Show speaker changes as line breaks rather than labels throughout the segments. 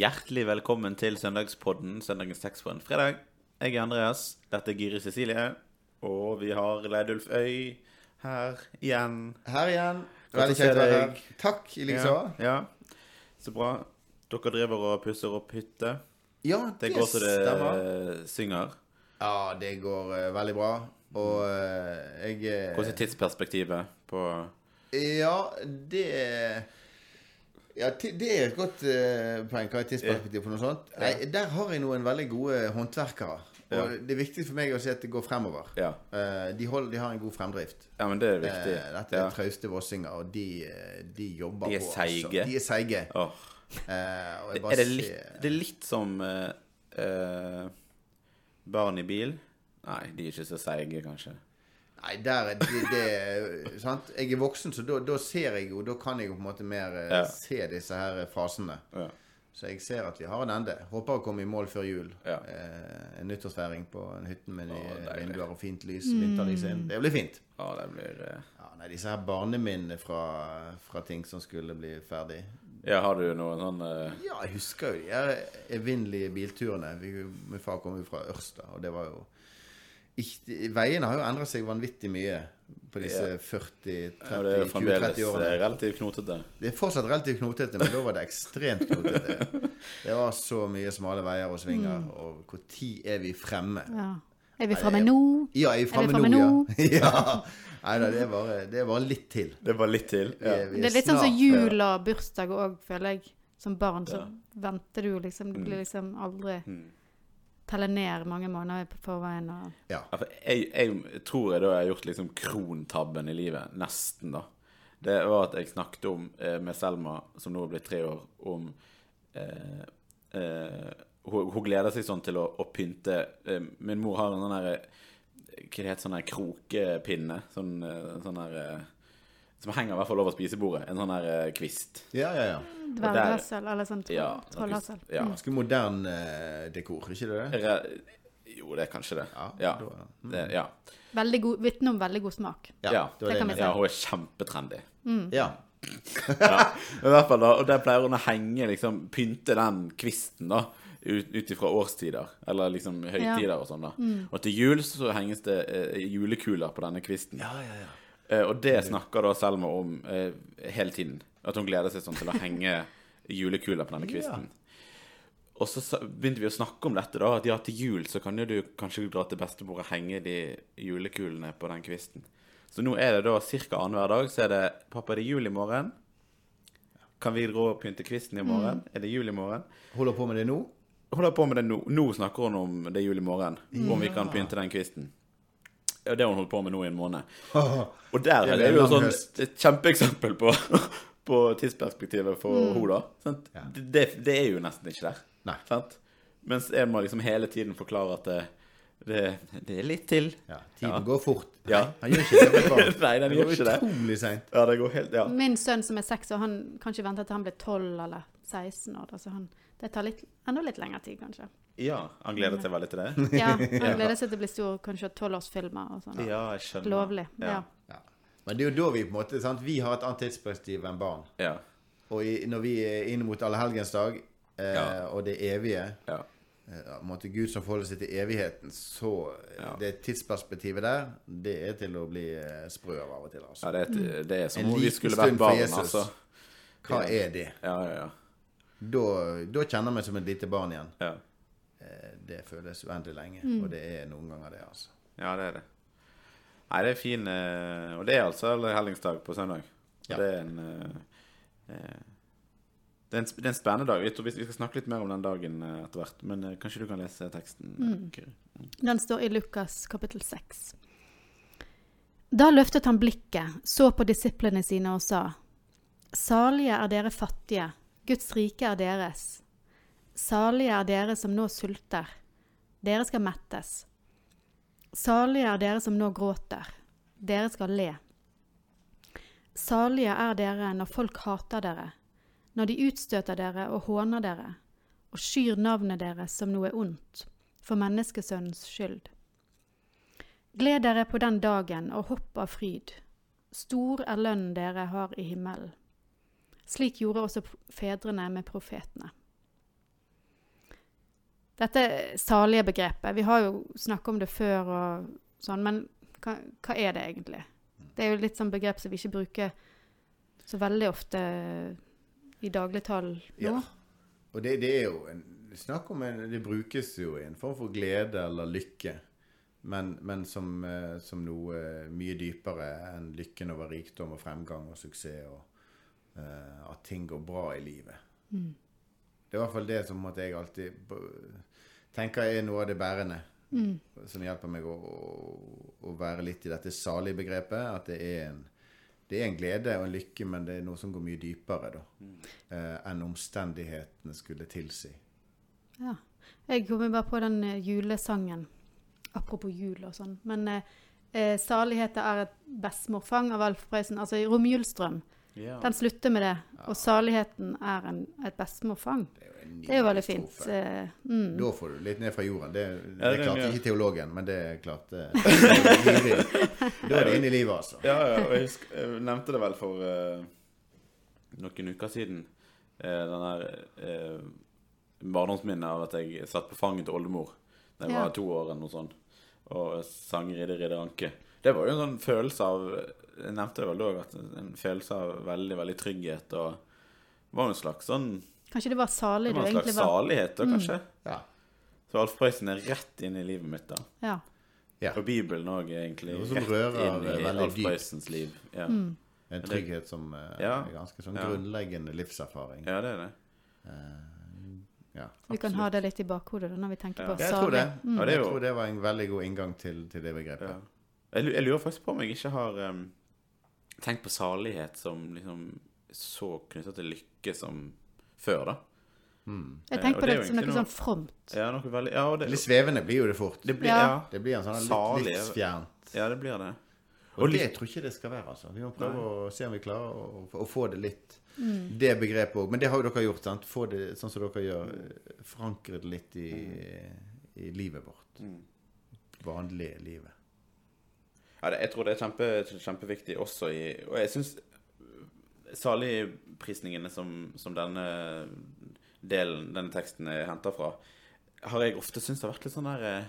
Hjertelig velkommen til søndagspodden Søndagens tekst på en fredag. Jeg er Andreas. Dette er Giri Cecilie. Og vi har Leidulf Øy her igjen.
Her igjen. Veldig kjekt å være her. Takk i likeså.
Ja, ja. Så bra. Dere driver og pusser opp hytte.
Ja,
Det
det,
går så det
stemmer.
synger.
Ja, det går uh, veldig bra. Og uh, jeg eh,
Hvordan er tidsperspektivet på
Ja, det ja, det er et godt uh, poeng. Hva er tidsperspektivet på noe sånt? Nei, der har jeg noen veldig gode håndverkere. Og
Ja.
det er viktig for meg å si at det går fremover.
Ja,
Uh, de, hold, de har en god fremdrift.
ja men det er viktig.
Uh, dette er
Ja.
trauste vossinger, og de, de jobber
De er
på.
seige.
Altså. De er seige. Oh.
Er det litt, det er litt som barn i bil? Nei, de er ikke så seige, kanskje.
Nei, der er det, det sant? Jeg er voksen, så da, da ser jeg jo Da kan jeg jo på en måte mer eh,
Ja.
se disse her fasene.
Ja.
Så jeg ser at vi har en ende. Håper å komme i mål før jul.
Ja.
Eh, en nyttårsfeiring på en hytte med nye vinduer og fint lys. Vinterlys inn. Det blir fint.
Ja, det blir eh,
Ja, nei, disse her barneminnene fra, fra ting som skulle bli ferdig.
Ja, har du noen sånn eh,
Ja, jeg husker jo de evinnelige bilturene. Vi, min far kom jo fra Ørsta, og det var jo ikke, Veiene har jo endret seg vanvittig mye på disse
Ja.
40,
Ja, det er
30,
fremdeles
20-30 årene.
eh, relativt knotete.
Det er fortsatt relativt knotete, men da var det ekstremt knotete. Det var så mye smale veier og svinger, og når er vi fremme?
Ja. Er vi fremme nå?
Ja, er vi framme
framme
nå, ja? ja. Nei da, det er bare, det er bare litt til.
Det var litt til.
Vi er- vi
Det er litt sånn som
snart-
jul og bursdag òg, føler jeg. Som barn så venter du liksom Du blir liksom aldri telle ned mange måneder på forveien og
Ja.
For jeg, jeg tror jeg da har gjort liksom krontabben i livet. Nesten, da. Det var at jeg snakket om eh, med Selma, som nå er blitt tre år, om eh, eh, hun, hun gleder seg sånn til å, å pynte eh, Min mor har en sånn her Hva det heter sånn her krokepinne? Sånn, eh, sånn her eh, Som henger i hvert fall over spisebordet. En sånn her uh, kvist.
Ja, ja, ja.
dverghassel eller sånn troll-
Ja. Ja.
Ganske modern eh, dekor, ikke det?
Re- Jo, det er kanskje det.
Ja,
Ja.
mm.
Det, ja.
Veldig god, Vitne om veldig god smak.
Ja,
Ja,
det
det kan vi
si.
ja,
hun er kjempetrendy.
Ja.
ja. I hvert fall da, Og der pleier hun å henge, liksom, pynte den kvisten da ut, ut ifra årstider, eller liksom høytider og sånn. da Og til jul så henges det eh, julekuler på denne kvisten.
Ja, ja, ja.
Eh, og det snakker da Selma om eh, hele tiden. At hun gleder seg sånn til å henge julekuler på denne kvisten. Og så begynte vi å snakke om dette, da. At ja, til jul så kan jo du kanskje dra til bestemor og henge de julekulene på den kvisten. Så nå er det da ca. annenhver dag så er det 'Pappa, det er jul i morgen'. Kan vi dra og pynte kvisten i morgen? Er det jul i morgen?
Holder på med det nå?
Holder på med det nå. Nå snakker hun om det er jul i morgen. Om vi kan pynte den kvisten. Ja, det har hun holdt på med nå i en måned. Og der
Det
er det jo sånn et kjempeeksempel på, på tidsperspektivet for
Mm.
henne, da. Det, det er jo nesten ikke der.
Nei.
Sant? Mens jeg må liksom hele tiden forklare at det, det, det er litt til.
Ja, tiden
Ja.
går fort.
Ja.
Nei, han gjør ikke det.
Nei, den gjør ikke det.
Utrolig seint.
Ja, det går helt Ja.
Min sønn som er seks år, han kan ikke vente til han blir 12 eller 16 år. Altså han, det tar litt, enda litt lengre tid, kanskje.
Ja. Han gleder seg veldig til det?
Ja, Han gleder seg til å bli stor, kanskje tolvårsfilmer og sånn.
Ja, jeg skjønner.
Lovlig. Ja.
Ja. Men det er jo da vi på en måte sant? Vi har et annet tidsperspektiv enn barn.
Ja.
Og i, når vi er inn mot allehelgensdag, eh,
Ja.
og det evige
ja.
eh, måte Gud som forholder seg til evigheten, så eh,
Ja.
det tidsperspektivet der, det er til å bli eh, sprø av av og til. Altså.
ja det, er, det er som
En
om vi skulle vært barn, altså.
Hva er det?
Ja, ja, ja.
Da, da kjenner jeg meg som et lite barn igjen.
ja.
Eh, Det føles uendelig lenge,
Mm.
og det er noen ganger det, altså.
Ja, det er det. Nei, det er fin eh, Og det er altså hellingsdag på søndag. Og
Ja.
det er en eh, det, er en, sp- det er en spennende dag. Jeg tror vi skal snakke litt mer om den dagen etter hvert. Men kanskje du kan lese teksten?
Mm.
Kyrre?
Den står i Lukas kapittel 6. Da løftet han blikket, så på disiplene sine og sa, Salige er dere fattige, Guds rike er deres. Salige er dere som nå sulter, dere skal mettes. Salige er dere som nå gråter, dere skal le. Salige er dere når folk hater dere, når de utstøter dere og håner dere, og skyr navnet deres som noe ondt, for menneskesønnens skyld. Gled dere på den dagen og hopp av fryd. Stor er lønnen dere har i himmelen. Slik gjorde også fedrene med profetene. Dette salige begrepet. Vi har jo snakket om det før og sånn, men hva, hva er det egentlig? Det er jo litt sånn begrep som vi ikke bruker så veldig ofte i dagligtall nå.
Ja. Og det, det er jo en, snakk om en, Det brukes jo i en form for glede eller lykke. Men, men som, eh, som noe eh, mye dypere enn lykken over rikdom og fremgang og suksess, og uh, at ting går bra i livet.
Mm.
Det er i hvert fall det som at jeg alltid tenker er noe av det bærende.
Mm.
Som hjelper meg å, å, å være litt i dette salige begrepet. At det er, en, det er en glede og en lykke, men det er noe som går mye dypere da, eh, enn omstendighetene skulle tilsi.
Ja. Jeg kommer bare på den eh, julesangen. Apropos jul og sånn. Men eh, eh, 'Salighet er et bestemorfang' av Alf Prøysen. Altså Romjulsdrøm.
Ja.
Den slutter med det. Og 'saligheten er en, et bestemorfang'.
Det er jo,
Det er jo veldig fint. Eh, mm.
Da får du litt ned fra jorden. Det, det,
det er
klarte ikke teologen, men det klarte Da er det inne i livet, altså.
Ja, ja, og jeg, husker, jeg nevnte det vel for uh, noen uker siden. Uh, den der uh, barndomsminnet av at jeg satt på fanget til oldemor da jeg
Ja.
var to år eller noe sånt, og sang 'Ridder, ridder, anke'. Det var jo en sånn følelse av Jeg nevnte vel òg at en følelse av veldig, veldig trygghet og var en slags sånn
Kanskje det var salig
Det
du
var en
egentlig
slags
var.
salighet, da, kanskje.
Ja.
Så Alf Prøysen er rett inn i livet mitt, da.
Ja.
ja.
Og Bibelen òg egentlig
Noe som
rett
rører
inn i Alf. Prøysens liv. Ja.
Mm.
En trygghet som eh,
Ja.
er ganske sånn
Ja.
grunnleggende livserfaring.
ja, det er det.
Ja.
Vi kan ha det litt i bakhodet da, når vi tenker
Ja.
på
Jeg tror det.
Mm.
Ja, det
Jeg tror det var en veldig god inngang til, til det begrepet.
Ja. Jeg, lurer faktisk på om jeg ikke har em, tenkt på salighet som liksom så knyttet til lykke som før, da.
Jeg
Eh,
tenker på
det
det som noe
noe
sånn fromt.
Ja, noe veldig Ja, det,
Litt svevende blir jo det fort.
det blir,
Ja.
Det blir en sånn litt
Salig.
livsfjernt.
ja, det blir det.
Og,
Og
det
litt-
tror jeg ikke det skal være, altså. Vi må prøve å se om vi klarer å, å få det litt
Mm.
Det begrepet òg. Men det har jo dere gjort, sant? Få det sånn som dere gjør. forankret Forankre det litt i, i livet vårt.
Mm.
Vanlige livet.
Ja, det, jeg tror det er kjempe, kjempeviktig også i Og jeg syns saligprisningene som, som denne delen, denne teksten er henta fra, har jeg ofte syntes har vært litt sånn der eh,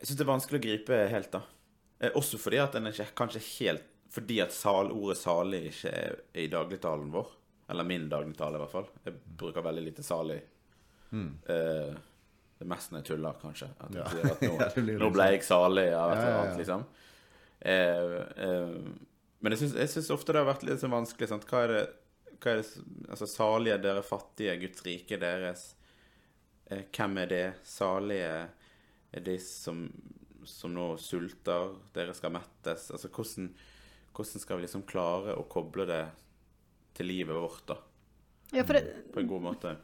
Jeg syns det er vanskelig å gripe helt, da. Eh, Også fordi at den er ikke kanskje helt Fordi at sal, ordet 'salig' ikke er, i dagligtalen vår. Eller min dagligtale, i hvert fall. Jeg bruker veldig lite 'salig'. Eh, det meste når jeg tuller, kanskje. At jeg
Ja.
sier at nå,
Ja,
nå ble jeg salig av et eller annet, liksom. Eh, eh, men jeg syns, jeg syns ofte det har vært litt sånn vanskelig. Sant? Hva er det, hva er det Altså, salige dere fattige, Guds rike deres. Eh, hvem er det? Salige er de som, som nå sulter, dere skal mettes. Altså, hvordan, hvordan skal vi liksom klare å koble det til livet vårt, da?
Ja, for det,
På en god måte.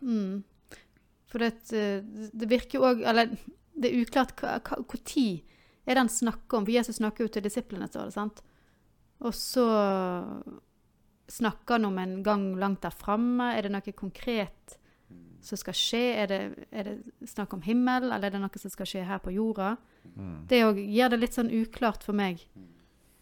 For det, eh, det virker òg Eller det er uklart når er det han snakker om. For Jesus snakker jo til disiplene, står det, sant? Og så snakker han om en gang langt der framme. Er det noe konkret som skal skje? Er det, er det snakk om himmel, eller er det noe som skal skje her på jorda? Det òg gjør det litt sånn uklart for meg.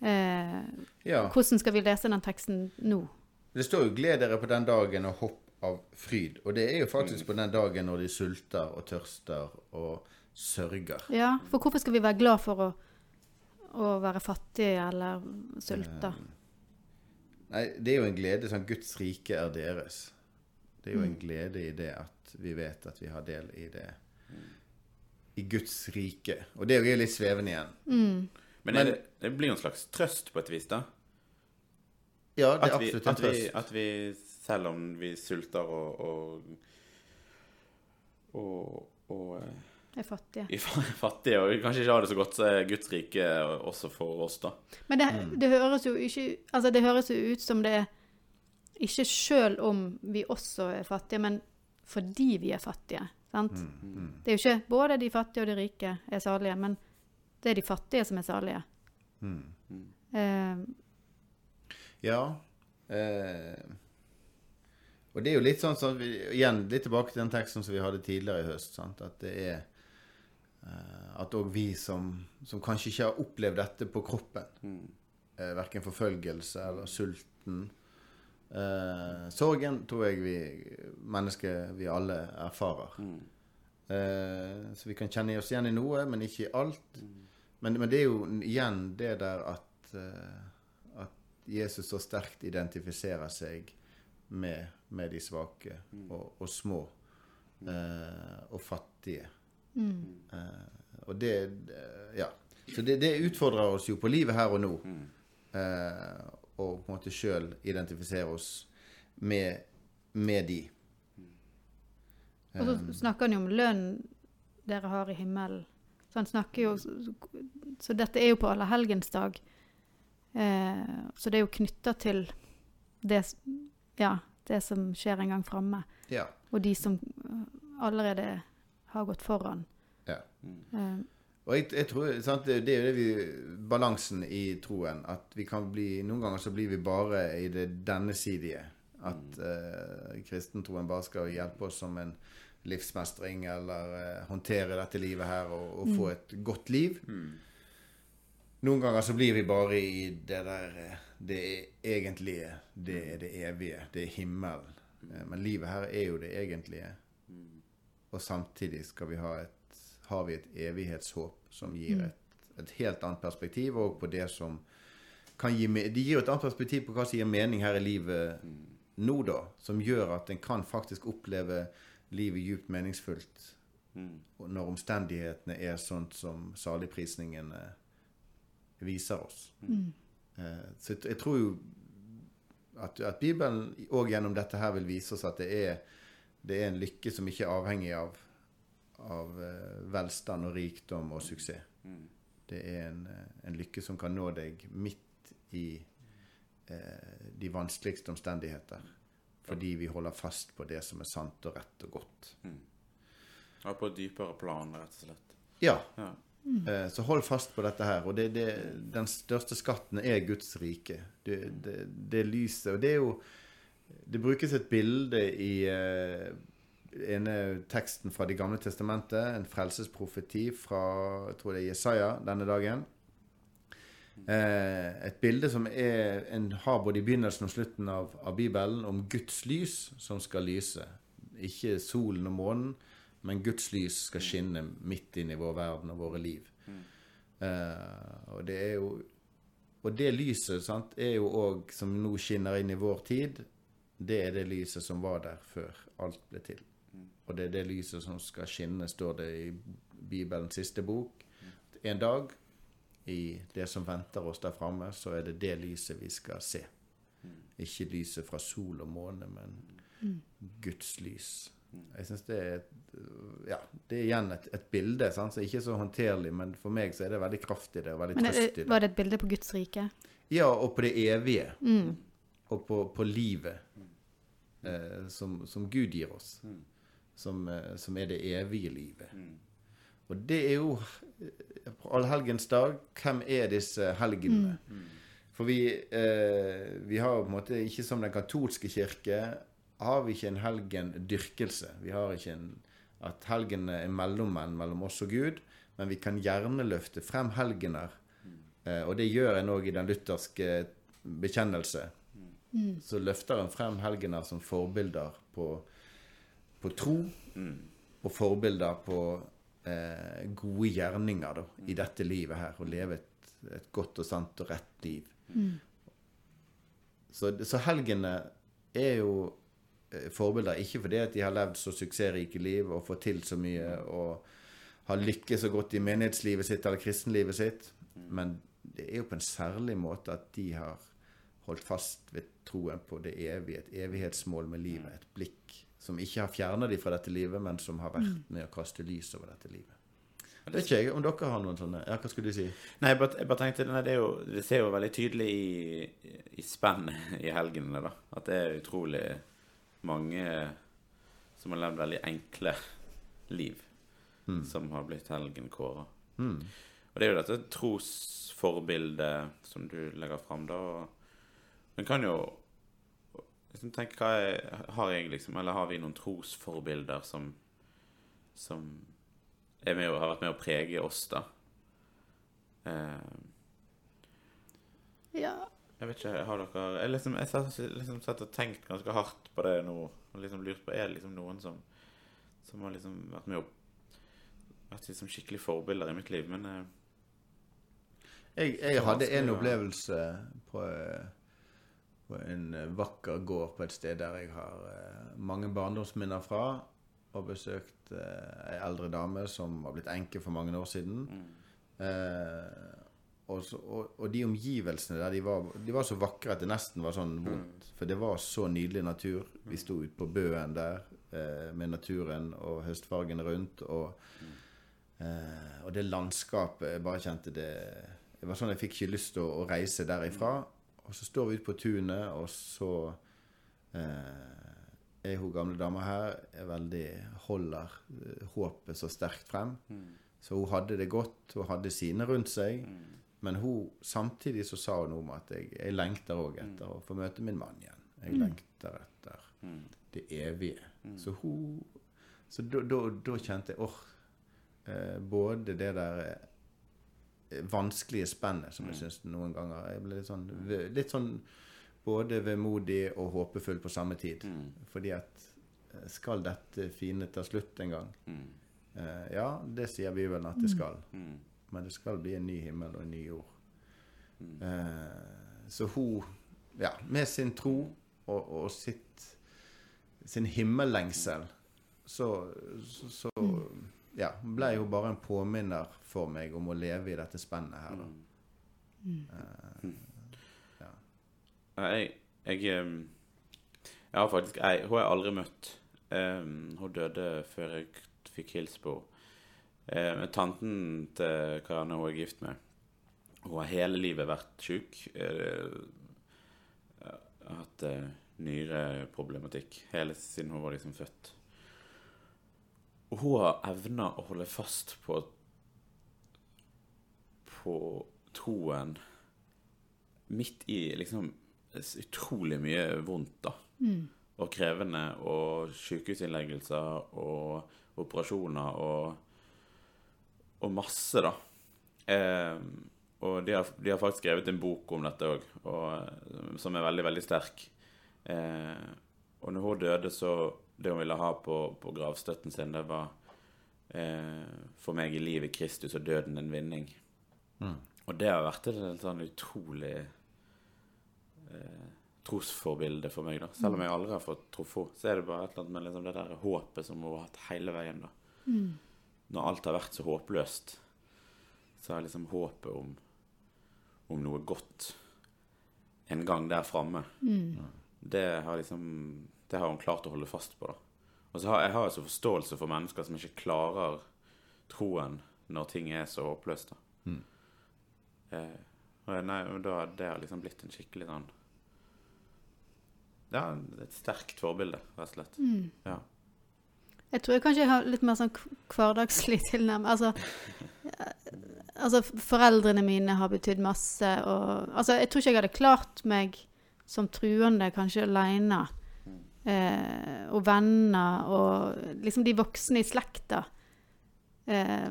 Eh,
Ja.
hvordan skal vi lese den teksten nå?
Det står jo 'gled dere på den dagen og hopp av fryd'. Og det er jo faktisk på den dagen når de sulter og tørster og sørger.
Ja, for hvorfor skal vi være glad for å, å være fattige eller sulte?
Nei, det er jo en glede sånn Guds rike er deres. Det er jo en glede i det at vi vet at vi har del i det. I Guds rike. Og det er jo litt svevende igjen.
Men, er det, det blir jo en slags trøst på et vis, da?
Ja, det er absolutt en
at, vi,
trøst.
at vi, selv om vi sulter og og, og, og eh,
Er fattige.
er fattige og kanskje ikke har det så godt, så er Guds rike også for oss, da.
Men det,
Mm.
det høres jo ikke Altså, det høres jo ut som det er ikke sjøl om vi også er fattige, men fordi vi er fattige. Sant?
Mm,
Det er jo ikke både de fattige og de rike er salige, men det er de fattige som er salige.
Mm.
Eh,
Ja. Eh, og det er jo litt sånn som Igjen litt tilbake til den teksten som vi hadde tidligere i høst. Sant? At det er uh, At òg vi som, som kanskje ikke har opplevd dette på kroppen, eh, verken forfølgelse eller sulten uh, sorgen tror jeg vi mennesker, vi alle, erfarer. Eh, så vi kan kjenne oss igjen i noe, men ikke i alt. Men, men det er jo igjen det der at, at Jesus så sterkt identifiserer seg med, med de svake og, og små eh, og fattige. Eh, og det eh, Ja. Så det, det utfordrer oss jo på livet her og nå. Eh, og på en måte sjøl identifisere oss med, med de.
Og så snakker han jo om lønnen dere har i himmelen. Så han snakker jo Så dette er jo på allehelgensdag. Eh, så det er jo knytta til det, ja, det som skjer en gang framme.
Ja.
Og de som eh, allerede har gått foran.
ja.
Eh,
Og jeg, jeg tror, sant, det, det er jo det vi, balansen i troen. At vi kan bli Noen ganger så blir vi bare i det dennesidige. At eh, kristentroen bare skal hjelpe oss som en livsmestring, eller eh, håndtere dette livet her og, og få et godt liv. Noen ganger så blir vi bare i det der eh, Det egentlige. Det er det evige. Det er himmelen. Eh, Men livet her er jo det egentlige. Og samtidig skal vi ha et, har vi et evighetshåp som gir et, et helt annet perspektiv, og på det som kan gi Det gir et annet perspektiv på hva som gir mening her i livet nå, da. Som gjør at en kan faktisk oppleve livet djupt meningsfullt når omstendighetene er sånt som saligprisningene viser oss. Mm. så jeg, tror jo at, at Bibelen òg gjennom dette her vil vise oss at det er, det er en lykke som ikke er avhengig av, av eh, velstand og rikdom og suksess. Det er en, eh, en lykke som kan nå deg midt i eh, de vanskeligste omstendigheter. Fordi vi holder fast på det som er sant og rett og godt.
Ja, på et dypere plan, rett og slett.
Ja,
Ja.
Eh, Så hold fast på dette her. Og det, det, den største skatten er Guds rike. Det, det, det lyset. Og det er jo Det brukes et bilde i eh, ene teksten fra Det gamle testamentet, en frelsesprofeti fra jeg tror det er Jesaja denne dagen. Eh, et bilde som er, en har både i begynnelsen og slutten av, av Bibelen, om Guds lys som skal lyse. Ikke solen og månen, men Guds lys skal skinne midt inn i vår verden og våre liv. Eh, og det er jo Og det lyset sant, er jo òg, som nå skinner inn i vår tid, det er det lyset som var der før alt ble til. Og det er det lyset som skal skinne, står det i Bibelens siste bok. En dag, i det som venter oss der framme, så er det det lyset vi skal se. Ikke lyset fra sol og måne, men Guds lys. Jeg synes det er et, ja, det er igjen et, et bilde, sant? som ikke så håndterlig, men for meg så er det veldig kraft i det, og veldig
men er
trøst i
det, var det et bilde på Guds rike?
Ja, og på det evige. Og på, på livet eh, som, som Gud gir oss. Som, eh, som er det evige livet. Og det er jo på allhelgens dag hvem er disse helgenene? For vi, eh, vi har på en måte ikke som den katolske kirke har vi ikke en helgendyrkelse. Vi har ikke en at helgene er mellommenn mellom oss og Gud, men vi kan gjerne løfte frem helgener. Eh, og det gjør en òg i den lutherske bekjennelse. Så løfter en frem helgener som forbilder på, på tro, og forbilder på eh, gode gjerninger da, i dette livet her. Å leve et, et godt og sant og rett liv. Så, så helgene er jo forbilder, ikke fordi at de har levd så suksessrike liv og fått til så mye og har lykkes så godt i menighetslivet sitt eller kristenlivet sitt, men det er jo på en særlig måte at de har holdt fast ved troen på det evige, et evighetsmål med livet, et blikk som ikke har fjerna de fra dette livet, men som har vært med å kaste lys over dette livet. Vet ikke jeg om dere har noen sånne Ja, hva skulle du si?
Nei, jeg bare tenkte nei, det, er jo, det ser jo veldig tydelig i, i spennet i helgene, da. At det er utrolig mange som har levd veldig enkle liv, som har blitt helgenkåra. Og det er jo dette trosforbildet som du legger fram, da. Men kan jo liksom tenke hva jeg, Har jeg liksom Eller har vi noen trosforbilder som Som er med, har vært med å prege oss, da? Eh,
Ja,
Jeg vet ikke, har dere Jeg liksom, jeg satt, liksom satt og tenkt ganske hardt på det nå. Og liksom lurt på Er det liksom noen som Som har liksom vært med opp Vært liksom skikkelig forbilder i mitt liv, men eh,
Jeg, jeg hadde en opplevelse på, eh, på en vakker gård på et sted der jeg har eh, mange barndomsminner fra. Og besøkt eh, ei eldre dame som var blitt enke for mange år siden.
mm,
Eh, og, så, og, og de omgivelsene der, de var, de var så vakre at det nesten var sånn vondt. For det var så nydelig natur. Vi sto ute på bøen der eh, med naturen og høstfargen rundt. Og, eh, og det landskapet Jeg bare kjente det Det var sånn jeg fikk ikke lyst til å, å reise derifra. Og så står vi ute på tunet, og så eh, er hun gamle dama her er veldig holder eh, håpet så sterkt frem.
mm,
Så hun hadde det godt, hun hadde sine rundt seg.
mm,
Men hun, samtidig så sa hun noe om at jeg, jeg lengter òg etter å få møte min mann igjen. Jeg lengter etter
mm,
det evige.
Mm.
Så hun Så da, da, da kjente jeg åh eh, Både det der eh, vanskelige spennet som jeg
Mm.
syns noen ganger Jeg ble litt sånn, litt sånn både vemodig og håpefull på samme tid.
mm,
Fordi at eh, skal dette fine ta slutt en gang?
mm,
Eh, ja, det sier Bibelen at det skal.
mm,
Men det skal bli en ny himmel og en ny jord.
mm.
Eh, så hun, ja, med sin tro og, og sitt sin himmellengsel, så, så, så ja, ble hun bare en påminner for meg om å leve i dette spennet her. Da. Eh, ja.
Ja, Jeg, jeg, ehm, jeg har faktisk jeg, Hun har jeg aldri møtt. Um, hun døde før jeg fikk hilse på henne. Men tanten til Karianne hun er gift med, hun har hele livet vært sjuk. Eh, har hatt eh, nyreproblematikk hele siden hun var liksom født. Og hun har evna å holde fast på på troen midt i liksom utrolig mye vondt, da. Og krevende, og sykehusinnleggelser og operasjoner og, og masse, da. Eh, og de har, de har faktisk skrevet en bok om dette òg, som er veldig, veldig sterk. Eh, og når hun døde, så Det hun ville ha på, på gravstøtten sin, det var eh, For meg i livet Kristus og døden en vinning.
Mm.
Og det har vært et sånn utrolig eh, trosforbilde for meg, da. Selv om jeg aldri har fått truffet henne, så er det bare et eller annet med liksom det der håpet som hun har hatt hele veien, da. Når alt har vært så håpløst, så er liksom håpet om, om noe godt en gang der framme. Det har liksom Det har hun klart å holde fast på, da. Og så har jeg har altså forståelse for mennesker som ikke klarer troen når ting er så håpløst, da.
Mm.
Eh, og nei, da, det har liksom blitt en skikkelig sånn Ja, et sterkt forbilde, rett og slett. Ja.
Jeg tror jeg kanskje jeg har litt mer sånn hverdagslig tilnærming. Altså, eh, altså, foreldrene mine har betydd masse, og Altså, jeg tror ikke jeg hadde klart meg som truende kanskje aleine. Eh, og venner og liksom de voksne i slekta. Eh,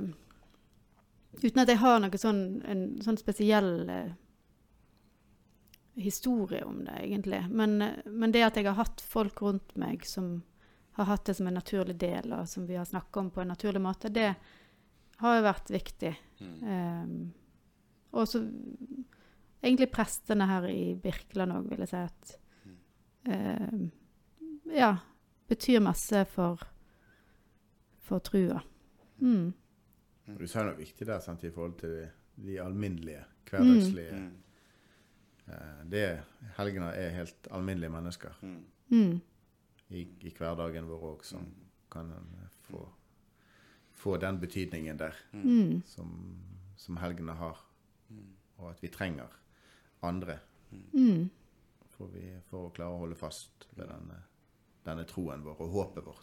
uten at jeg har noe sånn, en sånn spesiell eh, historie om det, egentlig. Men, eh, men det at jeg har hatt folk rundt meg som har hatt det som en naturlig del, og som vi har snakka om på en naturlig måte, det har jo vært viktig.
Mm.
Um, og så egentlig prestene her i Birkeland òg, vil jeg si at um, Ja, betyr masse for, for trua. Mm.
Du sa noe viktig der sant, i forhold til de, de alminnelige, hverdagslige
Mm.
eh, det Helgener er helt alminnelige mennesker
Mm.
I, i hverdagen vår òg, som kan få, få den betydningen der
Mm.
som, som helgene har. Og at vi trenger andre
Mm.
for, vi, for å klare å holde fast ved denne, denne troen vår og håpet vårt.